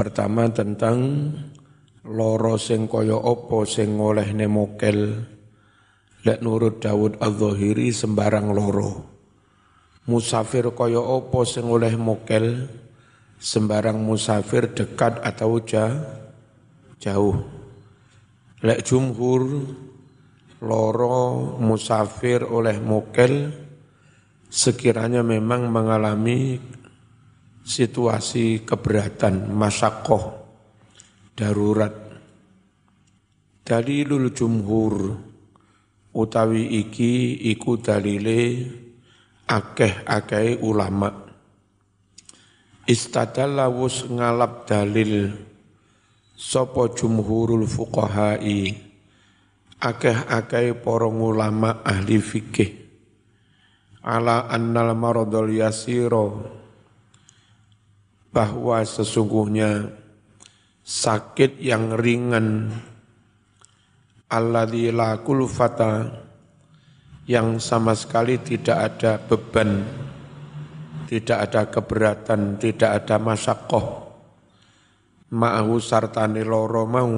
Pertama tentang loro sing kaya apa sing ngolehne mokel lek nurut Daud Az-Zahiri sembarang loro. Musafir kaya apa sing oleh mokel sembarang musafir dekat atau jauh. Lek jumhur loro musafir oleh mokel sekiranya memang mengalami situasi keberatan, masakoh, darurat. Dalilul jumhur utawi iki iku dalile akeh-akeh ulama. Istadalla wus ngalap dalil sopo jumhurul fuqahai akeh-akeh para ulama ahli fikih ala annal maradul yasiro bahwa sesungguhnya sakit yang ringan alladzi la kulfata yang sama sekali tidak ada beban tidak ada keberatan tidak ada masakoh ma'ahu sartani loro mau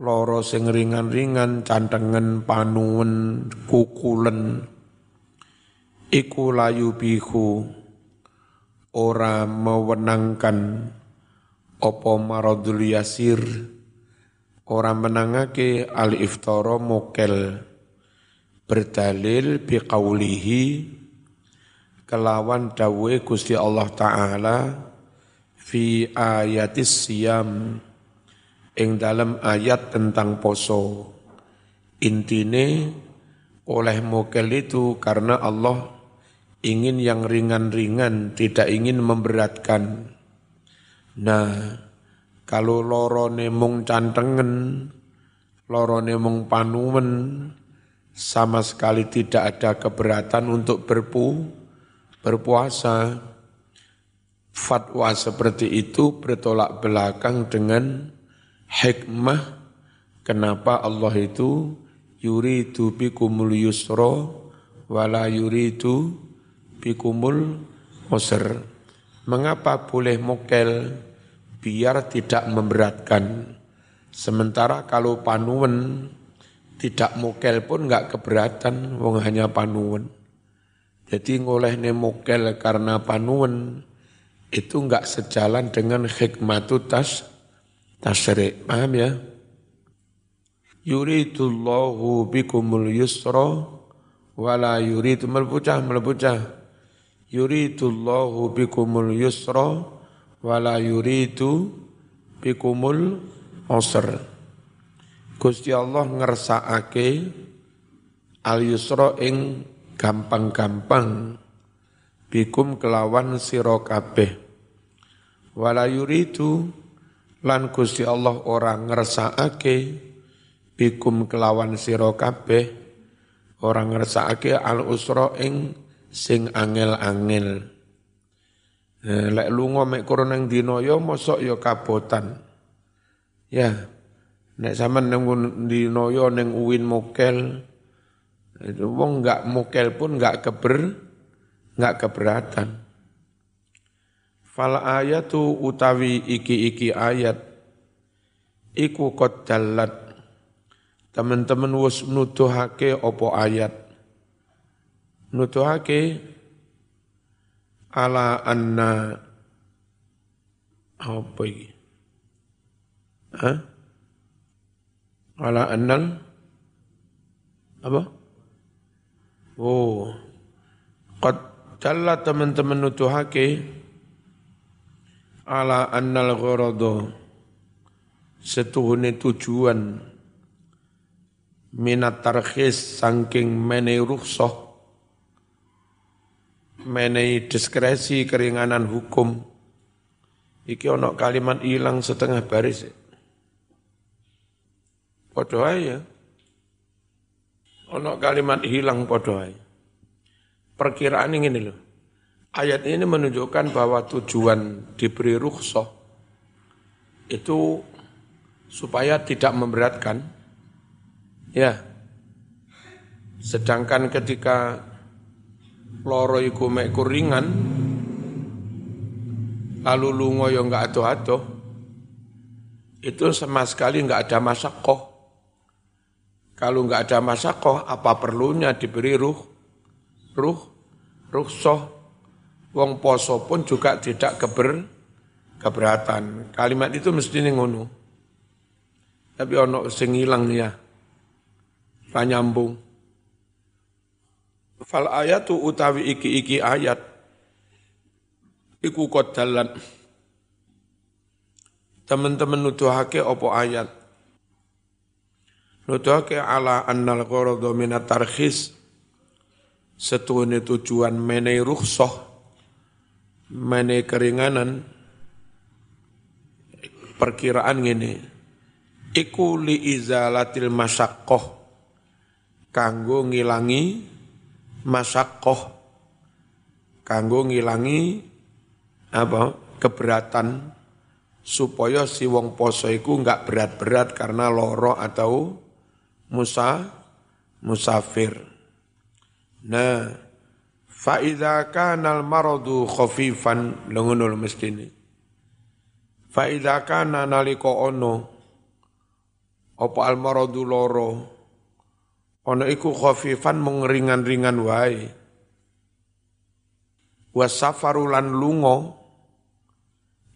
loro sing ringan-ringan cantengen panuwen kukulen iku layu bihu ora mewenangkan opo maradul yasir. Ora menangake al iftara mokel berdalil kelawan dawe Gusti Allah taala fi ayatis siyam ing dalam ayat tentang poso. Intine oleh mokel itu karena Allah ingin yang ringan-ringan, tidak ingin memberatkan. Nah, kalau loro nemung cantengen, loro nemung panumen, sama sekali tidak ada keberatan untuk berpu, berpuasa. Fatwa seperti itu bertolak belakang dengan hikmah kenapa Allah itu yuridu bikumul yusra wala yuridu bikumul usr. Mengapa boleh mokel biar tidak memberatkan. Sementara kalau panuan tidak mokel pun enggak keberatan, wong hanya panuan. Jadi ngoleh mokel karena panuan itu enggak sejalan dengan hikmatu tas tasrik. Paham ya? Yuridullahu bikumul yusra wala yuridu melbucah melbucah yuridullahu bikumul yusra wala yuridu bikumul usr. Gusti Allah ngersakake al yusra ing gampang-gampang bikum kelawan sira kabeh. Wala yuridu lan Gusti Allah ora ngersakake bikum kelawan sira kabeh ora ngersakake al usra ing sing angel-angel. Eh, lek lunga mek kurang nang dina ya mosok ya kabotan. Ya. Nek sampean nang dina ya ning uwin mokel itu wong enggak mokel pun enggak keber enggak keberatan. Fal ayatu utawi iki-iki ayat iku qad Teman-teman wis nuduhake opo ayat nutuhake ala anna apa iki? Hah? Ala annal apa? Oh. Qad jalla teman-teman nutuhake ala annal gharada setuhune tujuan minat tarkhis saking mene rukhsah menai diskresi keringanan hukum. Iki ono kalimat hilang setengah baris podo ya. Ono kalimat hilang podo perkiraan ini loh ayat ini menunjukkan bahwa tujuan diberi rukhsah itu supaya tidak memberatkan. Ya. Sedangkan ketika loro iku mek ringan lalu lungo yang enggak ado-ado, itu sama sekali enggak ada masakoh. Kalau enggak ada masakoh, apa perlunya diberi ruh, ruh, ruh soh. Wong poso pun juga tidak keber, keberatan. Kalimat itu mesti ngono. Tapi ono sing ilang ya. Panyambung. Fal ayatu utawi iki-iki ayat iku kodalan. Teman-teman nuduhake opo ayat. Nuduhake ala annal gharadu minat tarkhis setuhune tujuan menei rukhsah mene keringanan perkiraan ngene iku li izalatil masyaqqah kanggo ngilangi masyaqqah kanggo ngilangi apa keberatan supaya si wong poso iku enggak berat-berat karena loro atau musa musafir. Nah, Fa'idha kanal maradu khafifan lengunul mestini. Fa'idha kana naliko ono apa al maradu loro ono iku khafifan mengeringan-ringan wae. Wasafarulan lungo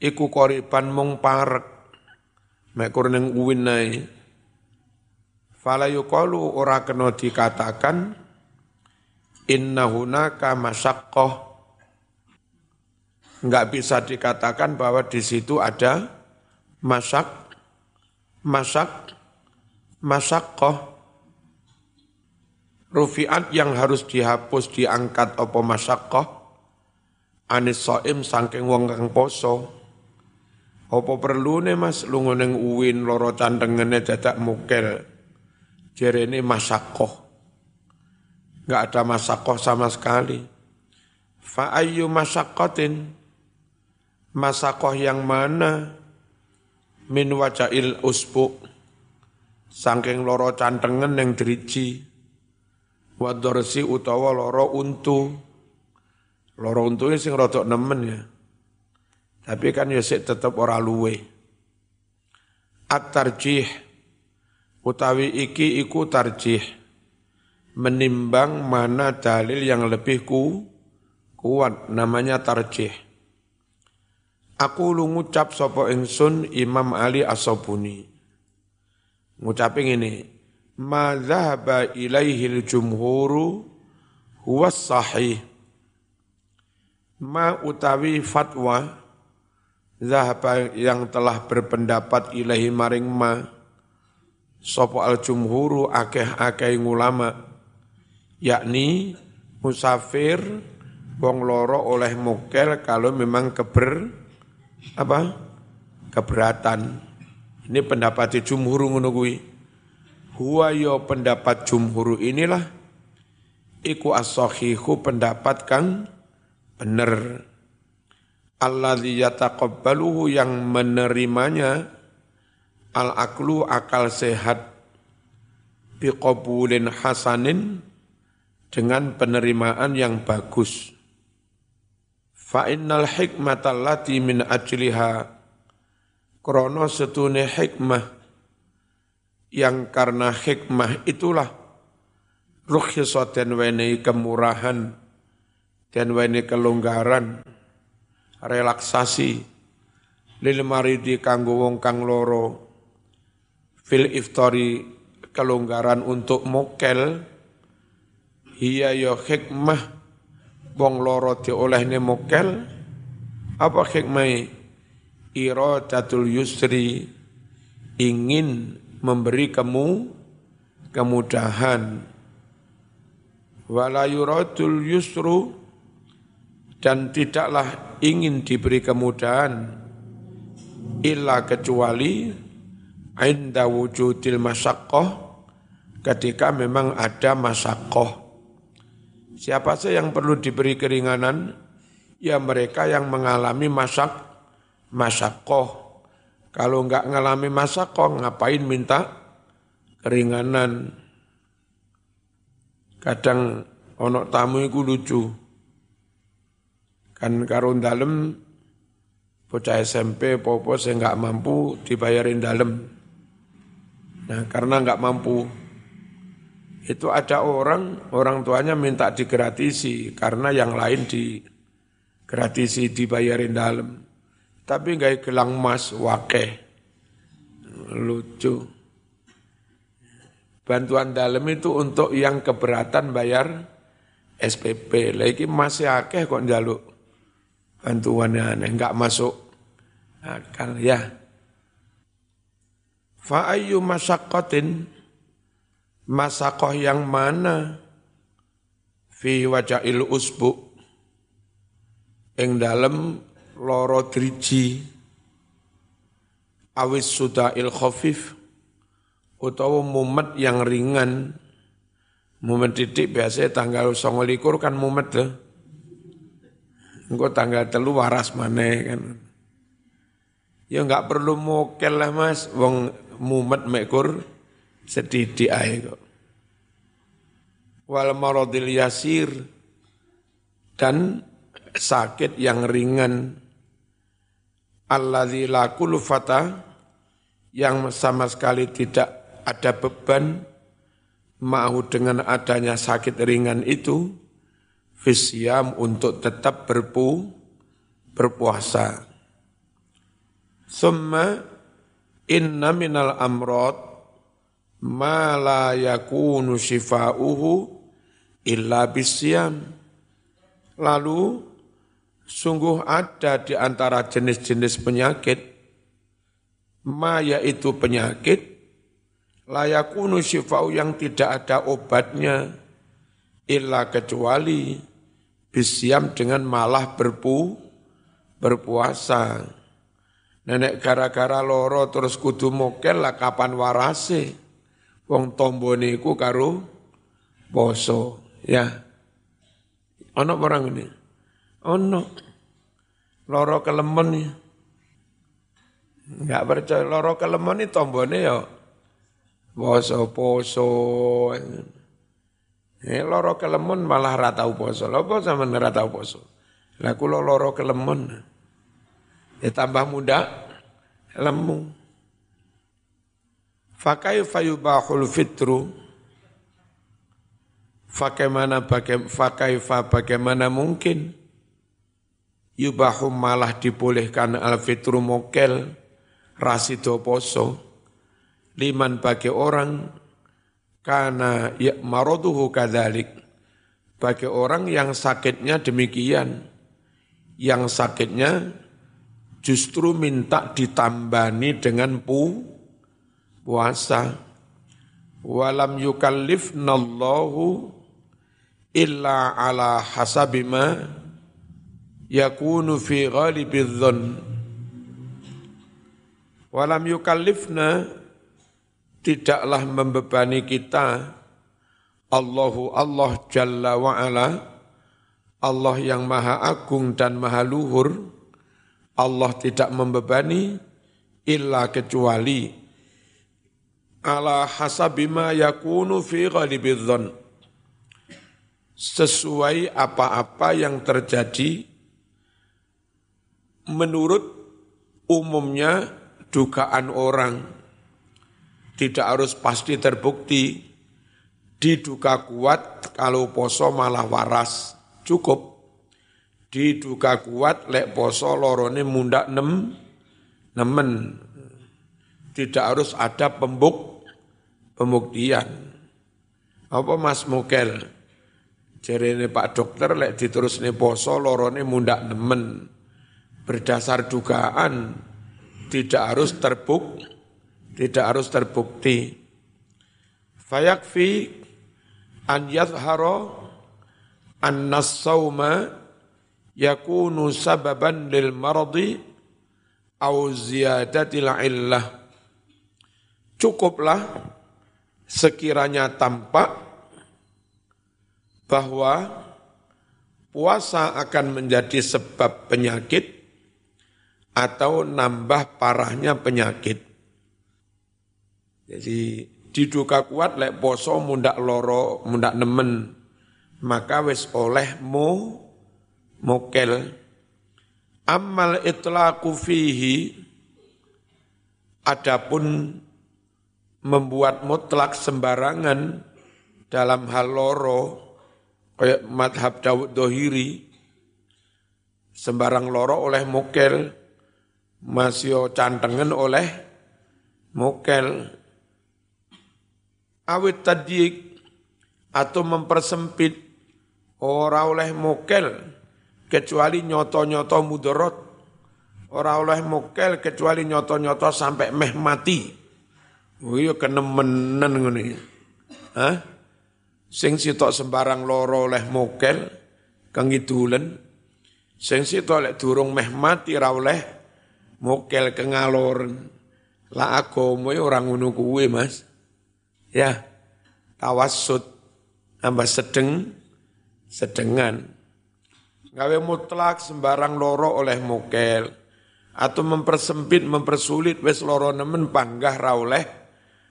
iku koriban mung parek mek ning uwin nae. Fala ora kena dikatakan inna hunaka masyaqqah enggak bisa dikatakan bahwa di situ ada masak masak masyaqqah rufiat yang harus dihapus diangkat apa masyaqqah anis soim saking wong kang poso. Apa perlu nih mas? Lungo neng uwin loro cantengene dadak mukel jerene masyaqqah nggak ada masakoh sama sekali. Fa'ayyu masakotin, masakoh yang mana? Min wajail usbu, sangking loro cantengen yang driji, wadorsi utawa loro untu, loro untu ini sing rotok nemen ya. Tapi kan ya tetap ora luwe. At-tarjih, utawi iki iku tarjih menimbang mana dalil yang lebih ku, kuat namanya tarjih. Aku lu ngucap sopo ingsun Imam Ali Asobuni. Ngucapin ini, ma dhahaba ilaihil jumhuru huwa sahih. Ma utawi fatwa zahaba yang telah berpendapat ilahi maring ma sopo al jumhuru akeh-akeh ulama yakni musafir wong loro oleh mokel kalau memang keber apa? Keberatan. Ini pendapat jumhur ngono kuwi huwa yo pendapat jumhur inilah iku as pendapat kang bener alladzi yataqabbaluhu yang menerimanya al aklu akal sehat biqabulin hasanin dengan penerimaan yang bagus. Fa innal hikmatallati min ajliha krono setune hikmah yang karena hikmah itulah. Rukhsah dan wene kemurahan. Dan wene kelonggaran. Relaksasi. Lil maridi kanggo wong kang loro. Fil iftari kelonggaran untuk mokel. Hiya ya hikmah. Wong loro diolehne mokel. Apa hikmah? Iradatul yusri. Ingin memberi kamu kemudahan wala yuradul yusru dan tidaklah ingin diberi kemudahan illa kecuali inda wujudil masyaqqah ketika memang ada masyaqqah Siapa saja yang perlu diberi keringanan? Ya mereka yang mengalami masak, masakoh. Kalau enggak mengalami masakoh, ngapain minta keringanan? Kadang onok tamu itu lucu. Kan karun dalam bocah SMP popo saya nggak mampu dibayarin dalam. Nah karena nggak mampu itu ada orang orang tuanya minta digratisi karena yang lain digratisi dibayarin dalam. Tapi nggak gelang emas wakeh lucu. Bantuan dalam itu untuk yang keberatan bayar SPP. Lagi masih akeh kok jaluk bantuannya aneh, enggak masuk akal ya. Fa'ayu masyakotin masakoh yang mana fi wajail usbu ing dalam loro driji. Awis il khafif. Utawa mumet yang ringan. Mumet titik biasanya tanggal likur kan mumet tuh Engkau tanggal telu waras mana kan. Ya nggak perlu mokel lah mas. Wong mumet mekur sedih ae kok. Wal maradil yasir. Dan sakit yang ringan alladzi la yang sama sekali tidak ada beban mau dengan adanya sakit ringan itu fisiam untuk tetap berpu berpuasa. Summa inna minal amrod ma la yakunu shifa'uhu illa bisyam. Lalu sungguh ada di antara jenis-jenis penyakit ma yaitu penyakit layakunu syifau yang tidak ada obatnya illa kecuali bisyam dengan malah berpu berpuasa. Nenek gara-gara loro terus kudu mokel lah kapan warase. Wong tombone iku karo poso, ya. Ono orang ini. Ono. Loro kelemon ya. Enggak percaya loro kelemon ini tombone ya poso-poso. Eh loro kelemon malah ratau poso. Lho apa sama ratau poso? Lah kula loro kelemon. Ya tambah muda lemu. Fakai fayubahul fitru Bagaimana fakaifa bagaimana mungkin yubahu malah dibolehkan al fitru mokel rasido poso. Liman bagi orang karena ya maroduhu kadalik. Bagi orang yang sakitnya demikian. Yang sakitnya justru minta ditambani dengan pu puasa. Walam yukallifnallahu illa ala hasabima yakunu fi ghalibidh walam yukallifna tidaklah membebani kita Allahu Allah Jalla wa'ala Allah yang maha agung dan maha luhur. Allah tidak membebani illa kecuali ala hasabima yakunu fi ghalibidzon sesuai apa-apa yang terjadi menurut umumnya dugaan orang tidak harus pasti terbukti. Diduga kuat kalau poso malah waras. Cukup. Diduga kuat lek poso lorone mundak nem, nemen. Tidak harus ada pembuk, pembuktian. Apa Mas Mukel? Ini Pak Dokter lek diterus nih poso lorone mundak nemen. Berdasar dugaan tidak harus terbukti tidak harus terbukti. Fayakfi an yadhara anna sawma yakunu sababan lil maradi au ziyadatil illah. Cukuplah sekiranya tampak bahwa puasa akan menjadi sebab penyakit atau nambah parahnya penyakit. Jadi diduga kuat lek poso mundak loro, mundak nemen, maka wis oleh mo mokel. Amal itlaqu fihi adapun membuat mutlak sembarangan dalam hal loro kayak madhab Dawud Dohiri sembarang loro oleh mukel masih cantengan oleh mukel awit tadik atau mempersempit ora oleh mukel kecuali nyoto-nyoto mudorot. Orang oleh mokel kecuali nyoto-nyoto sampai meh mati. Oh iya kenemenen ngene. Hah? Sing sitok sembarang loro oleh mokel kengidulen. Sing sitok lek durung meh mati ra oleh mokel kengaloren. Lah agama orang ngono kuwe, Mas. Ya. Tawassut tambah sedeng sedengan gawe mutlak sembarang loro oleh mokel atau mempersempit mempersulit wes loro nemen panggah ra oleh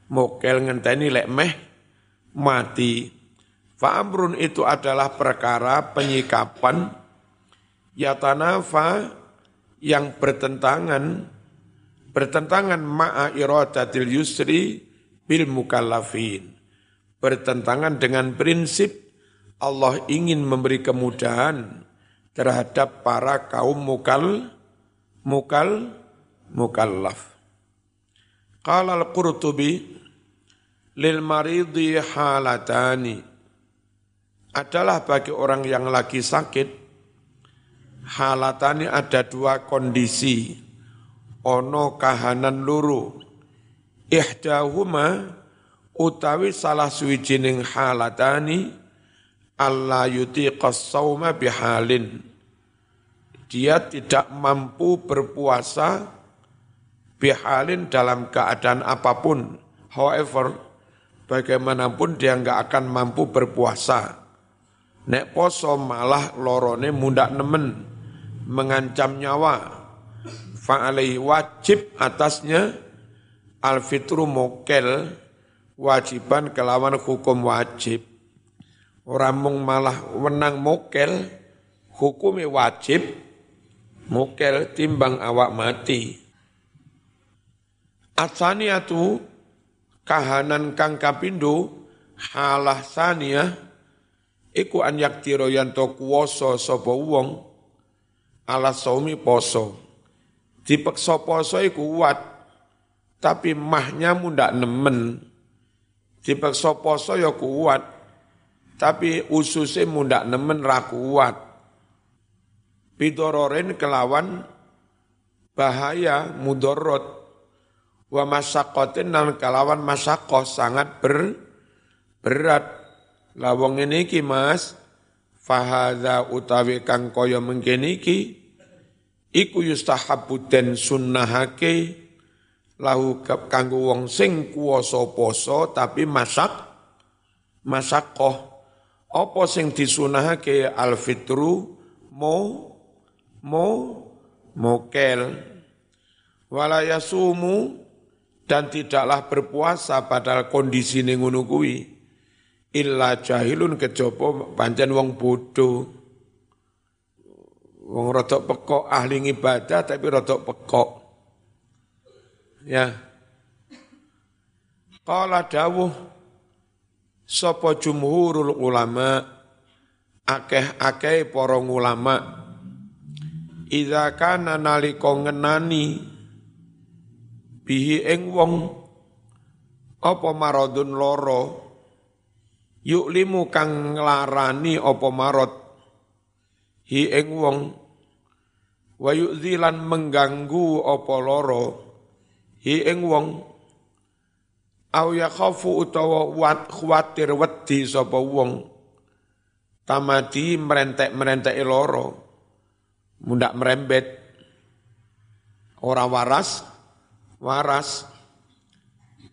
mokel ngenteni lek meh mati Fa'amrun itu adalah perkara penyikapan yatanafa yang bertentangan bertentangan ma'a iradatil yusri bil mukallafin bertentangan dengan prinsip Allah ingin memberi kemudahan terhadap para kaum mukal mukal mukallaf. Qala al-Qurtubi lil maridi halatani adalah bagi orang yang lagi sakit halatani ada dua kondisi ono kahanan luru ihdahuma utawi salah suwijining halatani Allah yutiqas sawma bihalin. Dia tidak mampu berpuasa bihalin dalam keadaan apa pun. However, bagaimanapun dia nggak akan mampu berpuasa. Nek poso malah lorone mundak nemen, mengancam nyawa. Fa'alaihi wajib atasnya alfitru mokel wajiban kelawan hukum wajib Orang mung malah wenang mokel, hukumi wajib, mokel timbang awak mati. Atsaniatu kahanan kang kapindo halah sania iku an yaktiro yanto kuwasa wong ala saumi poso. Dipeksa poso iku kuat tapi mahnya mundak nemen. Dipeksa poso ya kuat tapi ususnya mundak nemen ra kuat. Bidororin kelawan bahaya mudorot wa masakotin dan kelawan masakoh sangat ber, berat. Lawang ini ki mas, fahadha utawi kang kaya mengkini ki, iku yustahabu den sunnahake lahu kanggo wong sing kuwasa poso tapi masak masakoh. Apa sing disunahake? Alfitru mo mo mokel. Wala yasumu dan tidaklah berpuasa padahal kondisi ning ngono kuwi illa jahilun kejaba pancen wong bodoh wong rodok pekok ahli ibadah tapi rodok pekok. Ya. Qala dawuh sapa jumhurul ulama? Akeh-akeh para ulama. Idza kana nalika ngenani bihi ing wong apa maradun loro limu kang nglarani apa marad hi ing wong. Wa yu'zilan mengganggu apa loro? Hi ing wong. Au yakhafu utawa wat khawatir wedi sapa wong? Tamati merentek-merentek loro. Mundak merembet ora waras waras.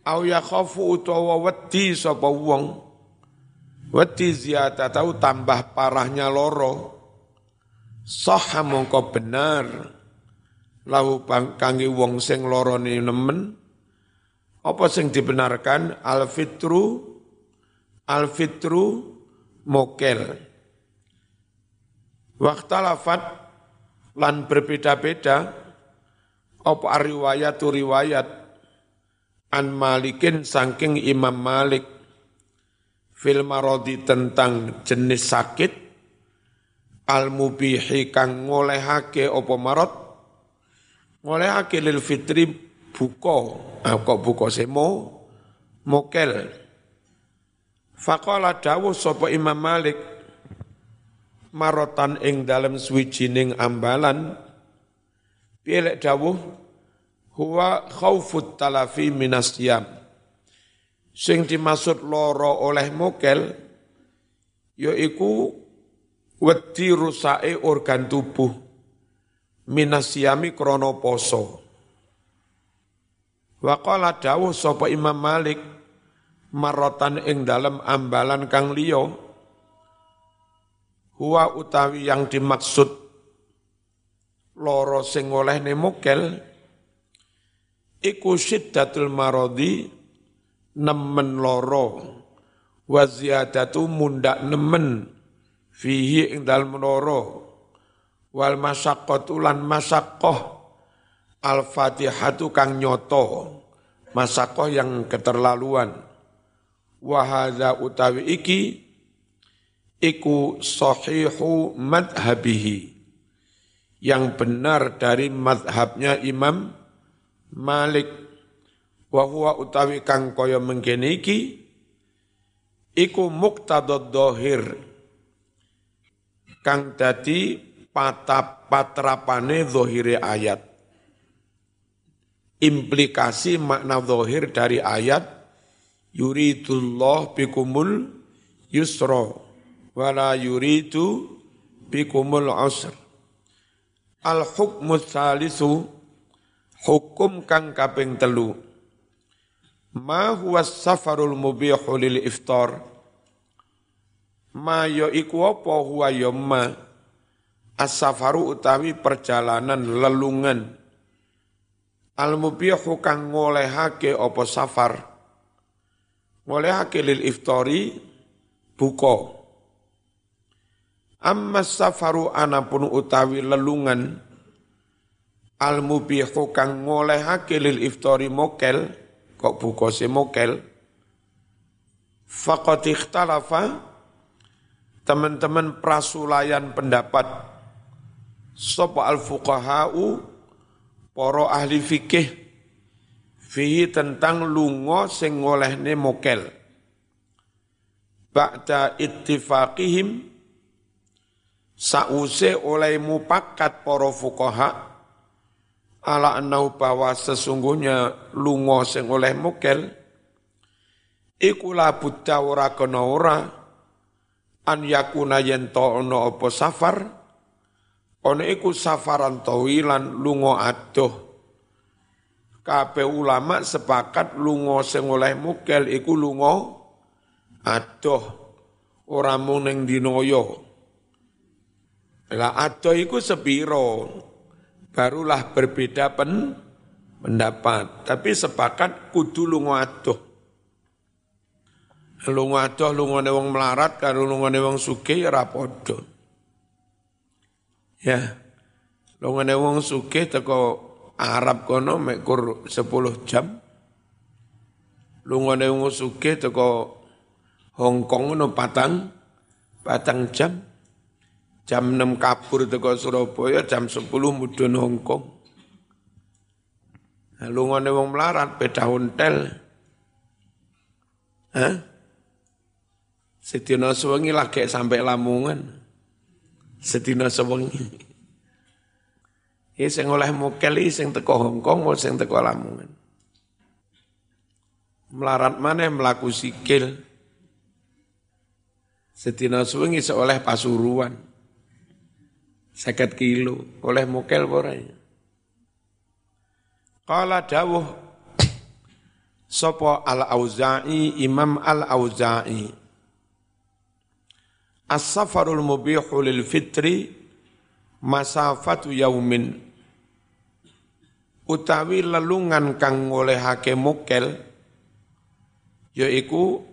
Au yakhafu utawa wedi sapa wong wedi ziyata tahu tambah parahnya loro. Sah mongko benar. Lahu kangge wong sing lorone nemen. Apa sing dibenarkan? Al-fitru, al-fitru mokel. Waktalafat lan berbeda-beda. Apa riwayat riwayat an Malikin saking Imam Malik fil marodi tentang jenis sakit al mubihi kang ngolehake apa marot? Ngolehake lil fitri buka. Ah, kok buka semo mokel. Faqala dawuh sapa Imam Malik marotan ing dalem swijining ambalan. Pilek dawuh? Huwa khaufut talafi minas yam sing dimaksud loro oleh mokel yaiku wedi rusake organ tubuh minasyami krono poso. Waqala dawuh sapa Imam Malik marotan ing dalam ambalan kang liya huwa utawi yang dimaksud loro sing oleh nemokel iku syiddatul marodi nemen loro. Wa ziyadatu mundak nemen fihi ing dalem loro. Wal masyaqqatu lan masyaqqah. Al fatihatu kang nyoto masyaqqah yang keterlaluan. Wa hadza utawi iki iku sahihu madhabihi yang benar dari madhabnya Imam Malik wa huwa utawi kang kaya mengkene iki iku muqtadad dhahir kang dadi patap patrapane zahire ayat. Implikasi makna zahir dari ayat yuridullah bikumul yusra wala yuridu bikumul usr. Al hukmu salisu hukum kang kaping telu. Ma huwa safarul mubihu lil iftar? Ma yo iku apa huwa yo ma? As-safaru utawi perjalanan lelungan. Al-mubihu kang ngolehake apa safar? Ngolehake lil iftari buka. Amma safaru anapun utawi lelungan. Al-mubihu kang ngolehake lil iftari mokel kok buka se mokel. Faqad ikhtalafa. Teman-teman prasulayan pendapat. Sapa al fuqahau para ahli fikih fihi tentang lunga sing ngolehne mokel. Ba'da ittifaqihim sause oleh mupakat para fuqaha ala annahu bahwa sesungguhnya lunga sing oleh mokel iku la buddha ora kena ora. An yakuna yen to ono apa safar ono iku safaran tawilan lunga adoh. Kabeh ulama sepakat lunga sing oleh mukel iku lunga adoh. Ora mung ning dinaya lah adoh iku sepiro barulah berbeda pen pendapat tapi sepakat kudu lunga adoh lunga adoh lungane wong melarat karo lungane wong sugih ya ora padha. Ya. Lungane wong sugih teko Arab kono mekur 10 jam. Lungane wong sugih teko Hong Kong no patang patang jam. Jam 6 kabur teko Surabaya, jam 10 mudun Hong Kong. Nah, lungane wong melarat beda hotel. Hah? Sedina sewengi lagi sampai Lamongan. Sedina sewengi. Ini sing oleh mokel sing teko Hongkong mau sing teko Lamongan. Melarat mana melaku sikil. Sedina sewengi seoleh pasuruan. Seket kilo. Oleh mokel boranya. Kala dawuh Sopo al-Auza'i Imam al-Auza'i As-safarul mubihu lil fitri masafatu yaumin. Utawi lelungan kang ngolehake mukel yaiku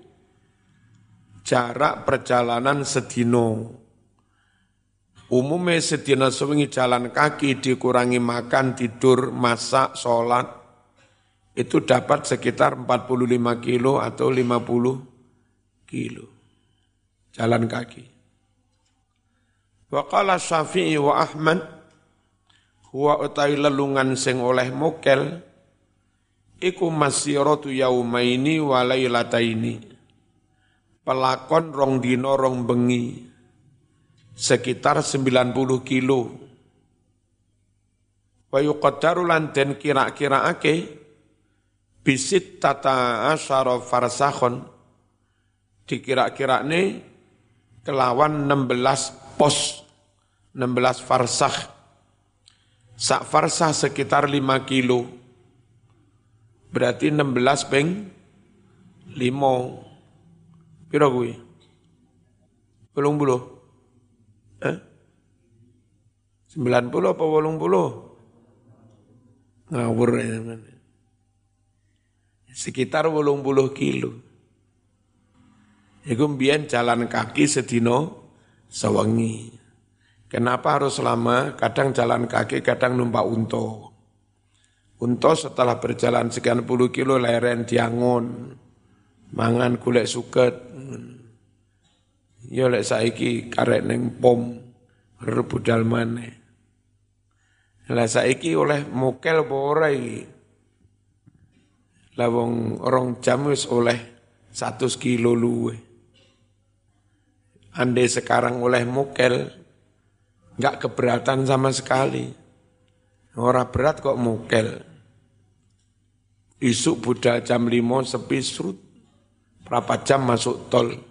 jarak perjalanan sedino Umumnya sedina sewengi jalan kaki dikurangi makan, tidur, masak, sholat, itu dapat sekitar 45 kilo atau 50 kilo. Jalan kaki. Wa qala Syafi'i wa Ahmad, huwa utai lelungan sing oleh mokel, iku masiratu yaumaini wa lailataini. Pelakon rong dino rong bengi sekitar 90 kilo. Wa yuqaddaru lan den kira-kiraake bisit tata asyara farsakhon dikira-kira ini kelawan 16 pos 16 farsakh. Sak farsah sekitar 5 kilo. Berarti 16 peng 5 piro kuwi? Belum buluh Eh? 90 apa 80? Ngawur ya teman. Sekitar 80 kilo. Iku mbiyen jalan kaki sedino sewengi. Kenapa harus lama? Kadang jalan kaki, kadang numpak unta. Unta setelah berjalan sekian puluh kilo leren diangon, mangan kulek suket. Ya lek saiki karek neng pom rebudal maneh. Lah saiki oleh mokel apa ora iki? Lah wong rong jam wis oleh 100 kilo luwe. Andai sekarang oleh mokel, nggak keberatan sama sekali. Orang berat kok mokel. Isuk budal jam lima sepi serut. Berapa jam masuk tol?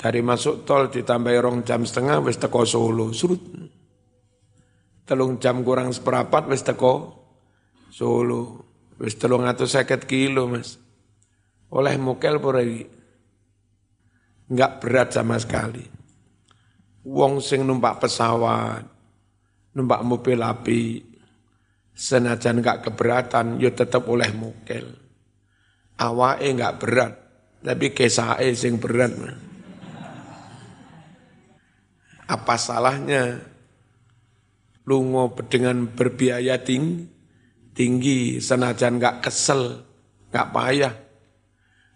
Dari masuk tol ditambah rong jam setengah wis teko Solo, surut. Telung jam kurang seperapat wis teko Solo. Wis telung atau seket kilo mas. Oleh mukel lagi. Enggak berat sama sekali. Wong sing numpak pesawat, numpak mobil api, senajan enggak keberatan, ya tetap oleh mukel. Awake enggak berat, tapi kesae sing berat. Mas. Apa salahnya lungo dengan berbiaya tinggi, tinggi senajan nggak kesel, nggak payah.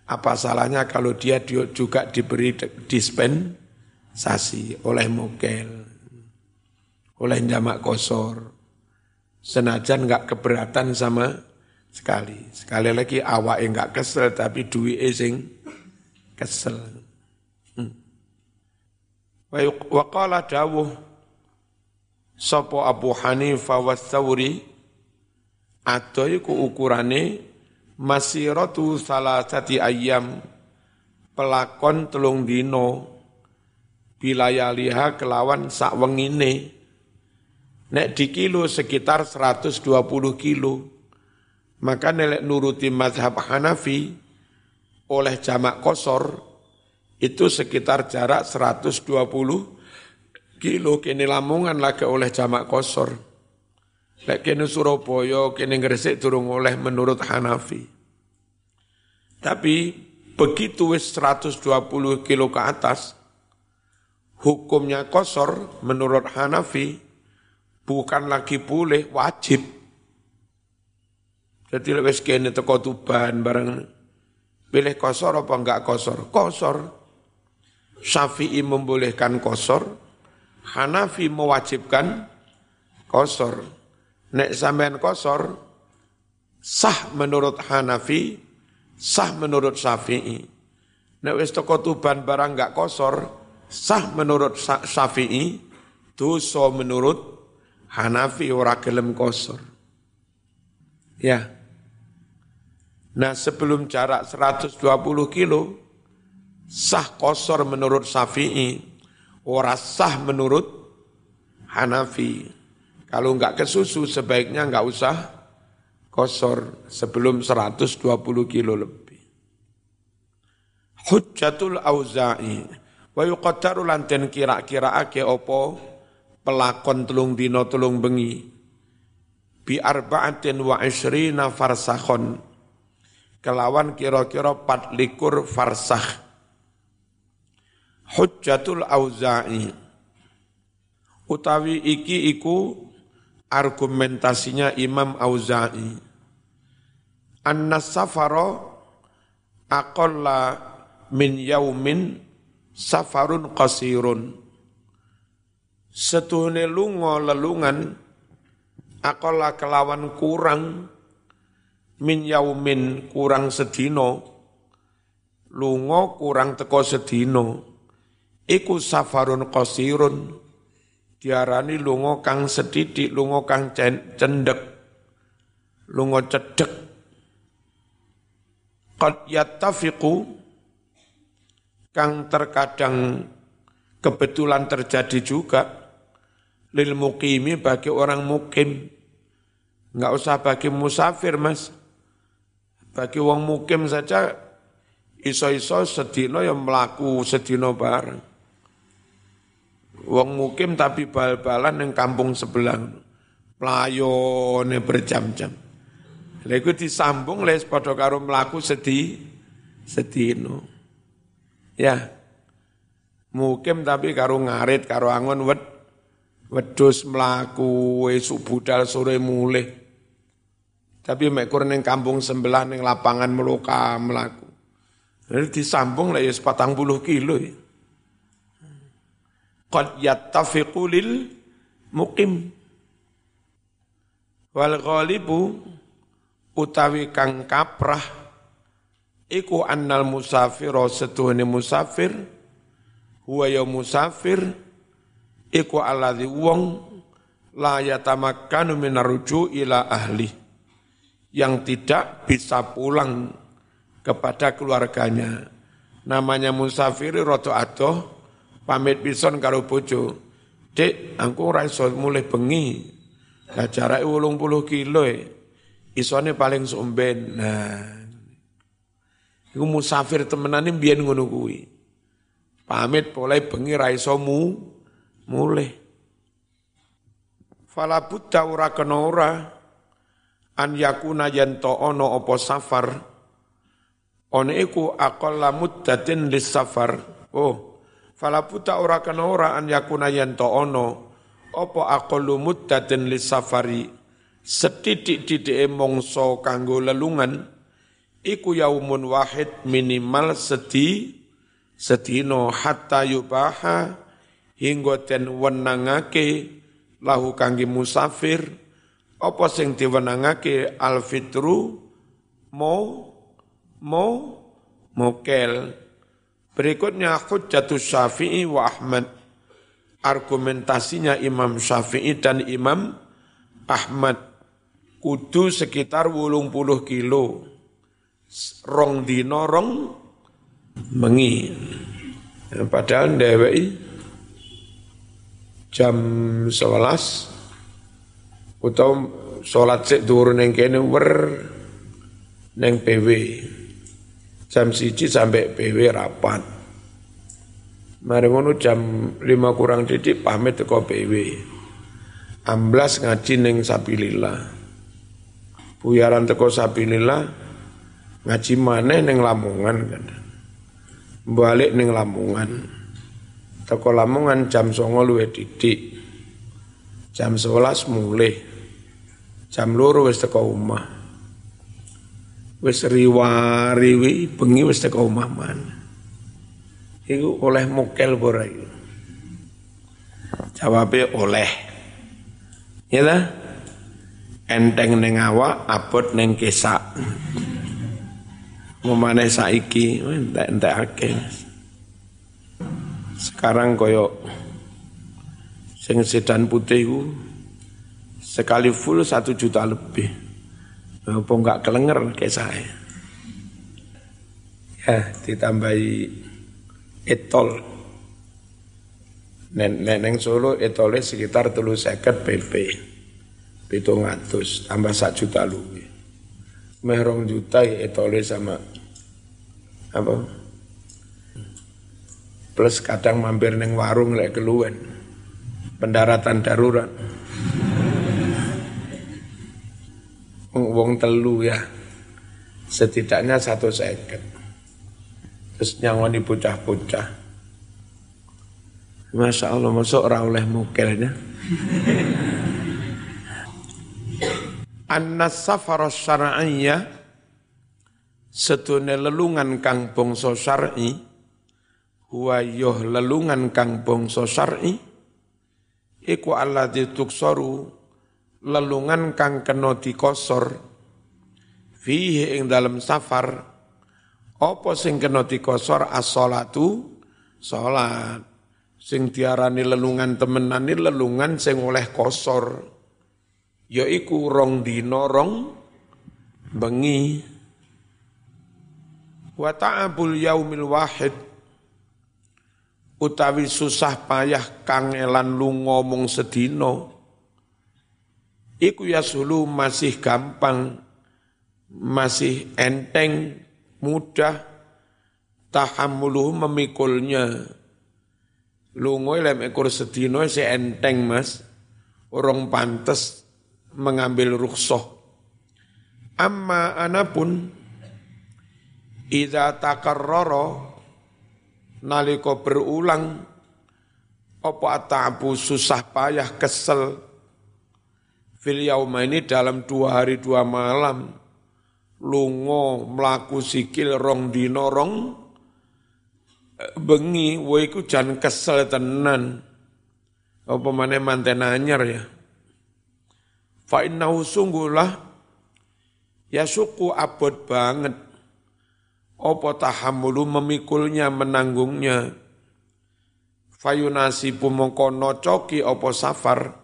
Apa salahnya kalau dia juga diberi dispensasi oleh mokel, oleh jamak kosor, senajan nggak keberatan sama sekali. Sekali lagi awak yang nggak kesel tapi duit sing kesel. Wa qala dawuh sapa Abu Hanifah wa Thawri atau iku ukurane masiratu salasati ayam pelakon telung dino bilayaliha kelawan sak wengine. Nek di kilo sekitar 120 kilo maka nelek nuruti mazhab Hanafi oleh jamak kosor itu sekitar jarak 120 kilo kini Lamongan lagi oleh jamak kosor. Lek kini Surabaya, kini Gresik turun oleh menurut Hanafi. Tapi begitu wis 120 kilo ke atas, hukumnya kosor menurut Hanafi bukan lagi boleh, wajib. Jadi wis kene teko Tuban bareng pilih kosor apa enggak kosor? Kosor. Syafi'i membolehkan kosor, Hanafi mewajibkan kosor. Nek sampean kosor, sah menurut Hanafi, sah menurut Syafi'i. Nek wis toko tuban barang enggak kosor, sah menurut Syafi'i, dosa menurut Hanafi ora gelem kosor. Ya. Nah sebelum jarak 120 kilo, sah kosor menurut Syafi'i, ora sah menurut Hanafi. Kalau enggak kesusu sebaiknya enggak usah kosor sebelum 120 kilo lebih. Hujjatul Auza'i wa yuqaddaru lanten kira-kira ake opo pelakon telung dino telung bengi bi arba'atin wa isrina farsakhon kelawan kira-kira likur farsakh Hujjatul Auza'i. Utawi iki iku argumentasinya Imam Auza'i. Annas safaro aqalla min yaumin safarun qasirun. Setuhne lunga lelungan aqalla kelawan kurang min yaumin kurang sedino lunga kurang teko sedino iku safarun qasirun. Diarani lunga kang sedidik lunga kang cendek lunga cedek qad yattafiqu kang terkadang kebetulan terjadi juga lil mukimi bagi orang mukim. Enggak usah bagi musafir mas. Bagi wong mukim saja iso-iso sedino yang melaku sedino bareng Wong mukim tapi bal-balan yang kampung sebelah. Playone berjam-jam. Lha disambung les padha karo mlaku sedih sedino. Ya. Mukim tapi karo ngarit karo angon wed wedhus mlaku esuk budal sore mulih. Tapi mek kur ning kampung sebelah ning lapangan meluka mlaku. Lalu disambung lah ya 40 kilo ya qad yattafiqu lil muqim. Wal ghalibu utawi kang kaprah iku annal musafiro setuhne musafir huwa ya musafir iku alladhi wong la yatamakkanu minaruju ila ahli yang tidak bisa pulang kepada keluarganya. Namanya musafir roto adoh pamit pison karo bojo. Dek, aku ora iso mulai bengi. Lah jarake 80 kilo e. Isone paling somben. Nah. Iku musafir temenane mbiyen ngono kuwi. Pamit mulai bengi ra iso mu mulai. Fala buddha ora kena ora an yakuna yanto ono opo safar. Ono iku aqalla muddatin lis safar. Oh, Fala puta ora kena ora an yakuna yanto ono. Apa aqallu muddatin lisafari setitik-titik mongso kanggo lelungan. Iku yaumun wahid minimal sedi sedino hatta yubaha hingga ten wenangake lahu kangge musafir. Apa sing diwenangake? Alfitru mau mau mokel Berikutnya hujjatus syafi'i wa Ahmad. Argumentasinya Imam Syafi'i dan Imam Ahmad. Kudu sekitar wulung puluh kilo. Rong dino rong mengi. Ya, padahal ndewei jam 11 atau sholat sik turun yang kene wer neng PW jam siji sampai PW rapat. Mari ngono jam lima kurang titik pamit ke PW. Amblas ngaji neng Sabilillah. Buyaran teko Sabilillah ngaji mana neng Lamongan kan. Balik neng Lamongan. Teko Lamongan jam songo luwe titik. Jam sebelas mulai. Jam loro wis teko omah wis riwariwi bengi wis teko omah mana. Iku oleh mokel ora iku. Jawabe oleh. Ya ta? Enteng ning awak, abot ning kesak. Memane saiki entek-entekake. Sekarang koyo sing sedan putih iku sekali full satu juta lebih. Apa enggak kelenger kayak saya. Ya, ditambahi etol. Neneng Solo etolnya sekitar telu seket PP. Pitung ngatus, tambah sak juta lebih. Merong juta ya etolnya sama apa? Plus kadang mampir neng warung lek keluwen. Pendaratan darurat. Wong telu ya. Setidaknya satu seket. Terus nyangoni bocah-bocah Masya Allah, masuk ora oleh mukelnya. Anna safar syar'iyya setune lelungan kang bangsa syar'i huwa yuh lelungan kang bangsa syar'i iku alladzi tuksaru lelungan kang kena dikosor. Fihi ing dalam safar apa sing kena dikosor? As-salatu salat. Sing diarani lelungan temenan ini lelungan sing oleh kosor. Yaiku rong dino rong bengi. Wa ta'abul yaumil wahid utawi susah payah kang elan lu ngomong sedino iku ya sulu masih gampang masih enteng mudah tahammuluh memikulnya. Lungo lem ekor sedino si enteng mas. Orang pantes mengambil rukhsah. Amma anapun idza takarrara nalika berulang apa atabu susah payah kesel fil ini dalam dua hari dua malam. Lungo melaku sikil rong dino rong bengi. Wo iku jan kesel tenan. Apa maneh manten anyar ya? Fa innahu sungguhlah ya suku abot banget. Apa tahammulu memikulnya menanggungnya. Fayunasi pumongko nocoki apa safar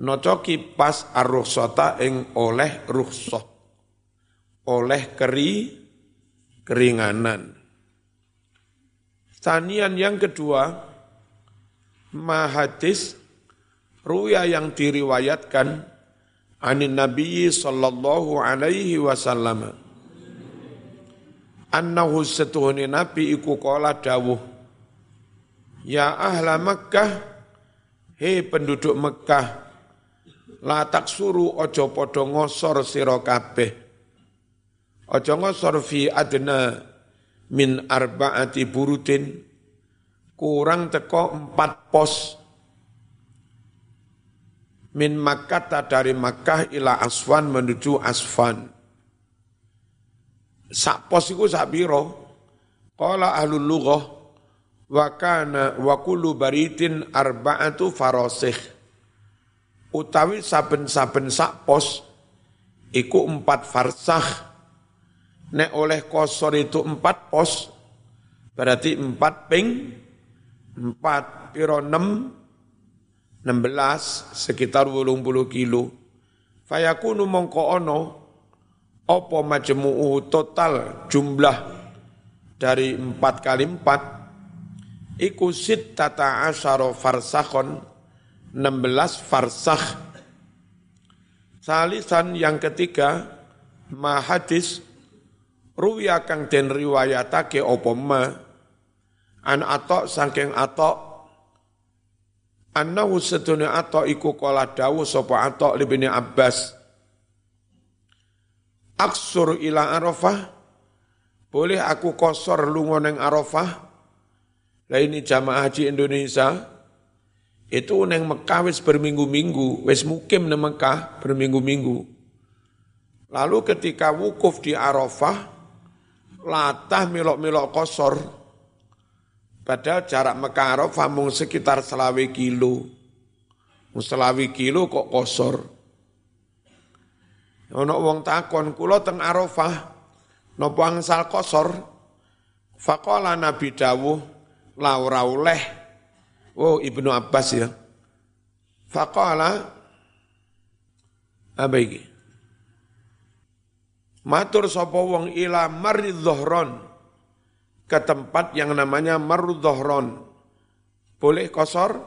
nocoki pas arruhsata ing oleh rukhsah oleh keri keringanan Tanian yang kedua, mahadis ruya yang diriwayatkan anin Nabi sallallahu alaihi wasallam. Annahu setuhuni Nabi iku kola dawuh. Ya ahla Makkah, hei penduduk Mekah, la taksuru ojo podo ngosor sira kabeh. Ojo ngosor fi adna min arbaati burutin kurang teko empat pos min Makkah dari Makkah ila Aswan menuju Asfan. Sak pos iku sak biro. Qala ahlul lughah wa kana wa kullu baritin arba'atu farasih. Utawi saben-saben sak pos iku empat farsah Nek oleh kosor itu empat pos, berarti empat ping, empat piro enam, enam belas, sekitar wolung puluh kilo. Fayakunu mongko ono, opo majmu'u total jumlah dari empat kali empat, iku tata asyara farsakon, enam belas farsakh. Salisan yang ketiga, mahadis, ruya kang den riwayatake apa ma? An atok saking atok. Annahu sedune atok iku kala dawuh sapa atok libni Abbas. Aksur ila Arafah. Boleh aku kosor lunga neng Arafah? Lah ini jamaah haji Indonesia itu neng Mekah wis berminggu-minggu wis mukim neng Mekah berminggu-minggu lalu ketika wukuf di Arafah latah milok-milok kosor. Padahal jarak Mekah Arafah mung sekitar selawi kilo. Selawi kilo kok kosor. Ono wong takon kula teng Arafah napa angsal kosor? Faqala Nabi dawuh laura oleh. Oh Ibnu Abbas ya. Faqala apa iki? Matur sapa wong ila maridzohron ke tempat yang namanya marudzohron. Boleh kosor?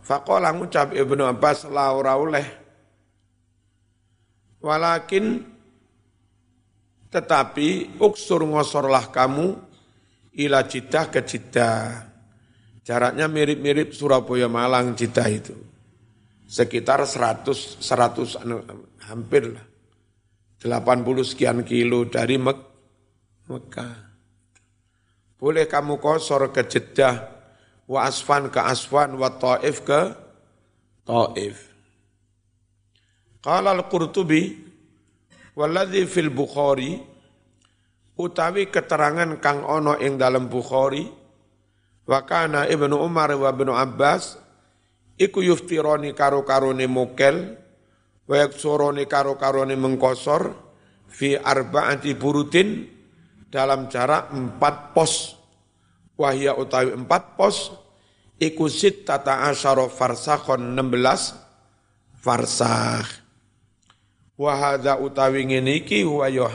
Faqala ngucap Ibnu Abbas la ora oleh. Walakin tetapi uksur ngosorlah kamu ila Jeddah ke Jeddah. Jaraknya mirip-mirip Surabaya Malang Jeddah itu. Sekitar 100 100 anu, hampir lah 80 sekian kilo dari Mek Mekah. Boleh kamu kosor ke Jeddah wa Asfan ke Asfan wa Taif ke Taif. Qala al-Qurtubi walladzi fil Bukhari utawi keterangan kang ono ing dalam Bukhari wa kana Ibnu Umar wa Ibnu Abbas iku yuftironi karo-karone mokel wa yaksuroni karo-karone mengkosor fi arba'ati burutin dalam jarak empat pos. Wahya utawi empat pos iku tata asyara farsakhon 16 farsakh. Wahada utawi ngene iki huwa ya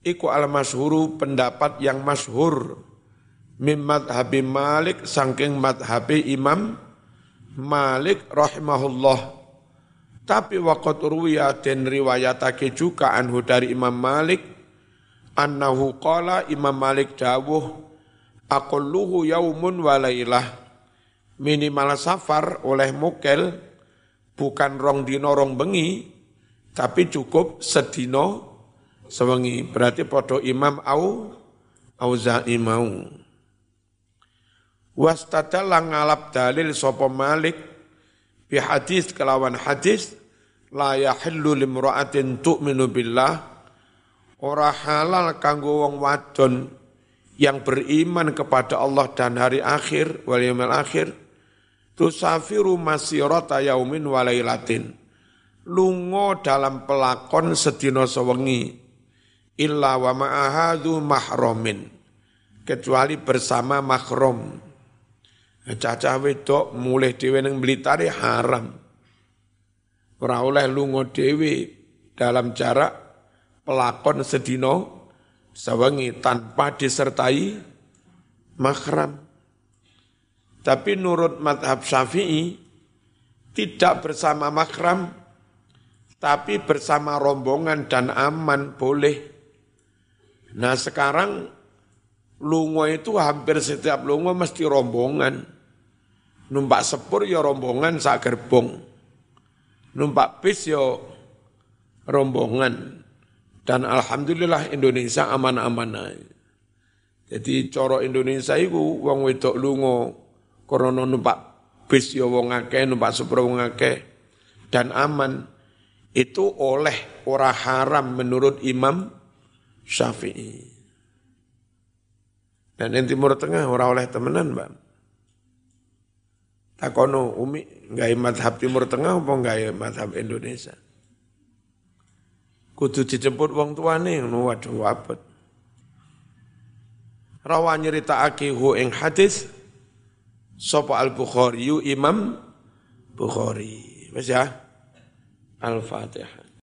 iku al masyhuru pendapat yang masyhur mim madhabi Malik saking madhabi Imam Malik rahimahullah tapi waqat ruwiya den riwayatake juga anhu dari Imam Malik annahu qala Imam Malik dawuh aqalluhu yaumun walailah minimal safar oleh mukel bukan rong dino rong bengi, tapi cukup sedino sewengi. Berarti podo imam au auza'i mau. Wastadalla ngalap dalil sopo malik bi hadis kelawan hadis la yahillu limra'atin tu'minu billah ora halal kanggo wong wadon yang beriman kepada Allah dan hari akhir wal yaumil akhir tusafiru masirata yaumin walailatin lungo dalam pelakon sedina sewengi illa wa ma'ahadu mahromin kecuali bersama mahrom caca wedok mulai dhewe ning Blitare haram ora oleh lunga dhewe dalam jarak pelakon sedino sewengi tanpa disertai mahram tapi nurut madhab syafi'i, tidak bersama makram, tapi bersama rombongan dan aman boleh. Nah sekarang lungo itu hampir setiap lungo mesti rombongan. Numpak sepur ya rombongan sak gerbong. Numpak bis ya rombongan. Dan Alhamdulillah Indonesia aman-aman Jadi coro Indonesia itu wong wedok lungo Korona numpak bis ya wong akeh, numpak sepro wong akeh dan aman. Itu oleh ora haram menurut Imam Syafi'i. Dan yang Timur Tengah ora oleh temenan, Mbak. Takono umi nggak madhab Timur Tengah apa nggak madhab Indonesia? Kudu dijemput wong tuane ngono waduh wabet. Rawa nyeritakake hu ing hadis Sopo al-Bukhari Imam Bukhari. Wes ya. Al-Fatihah.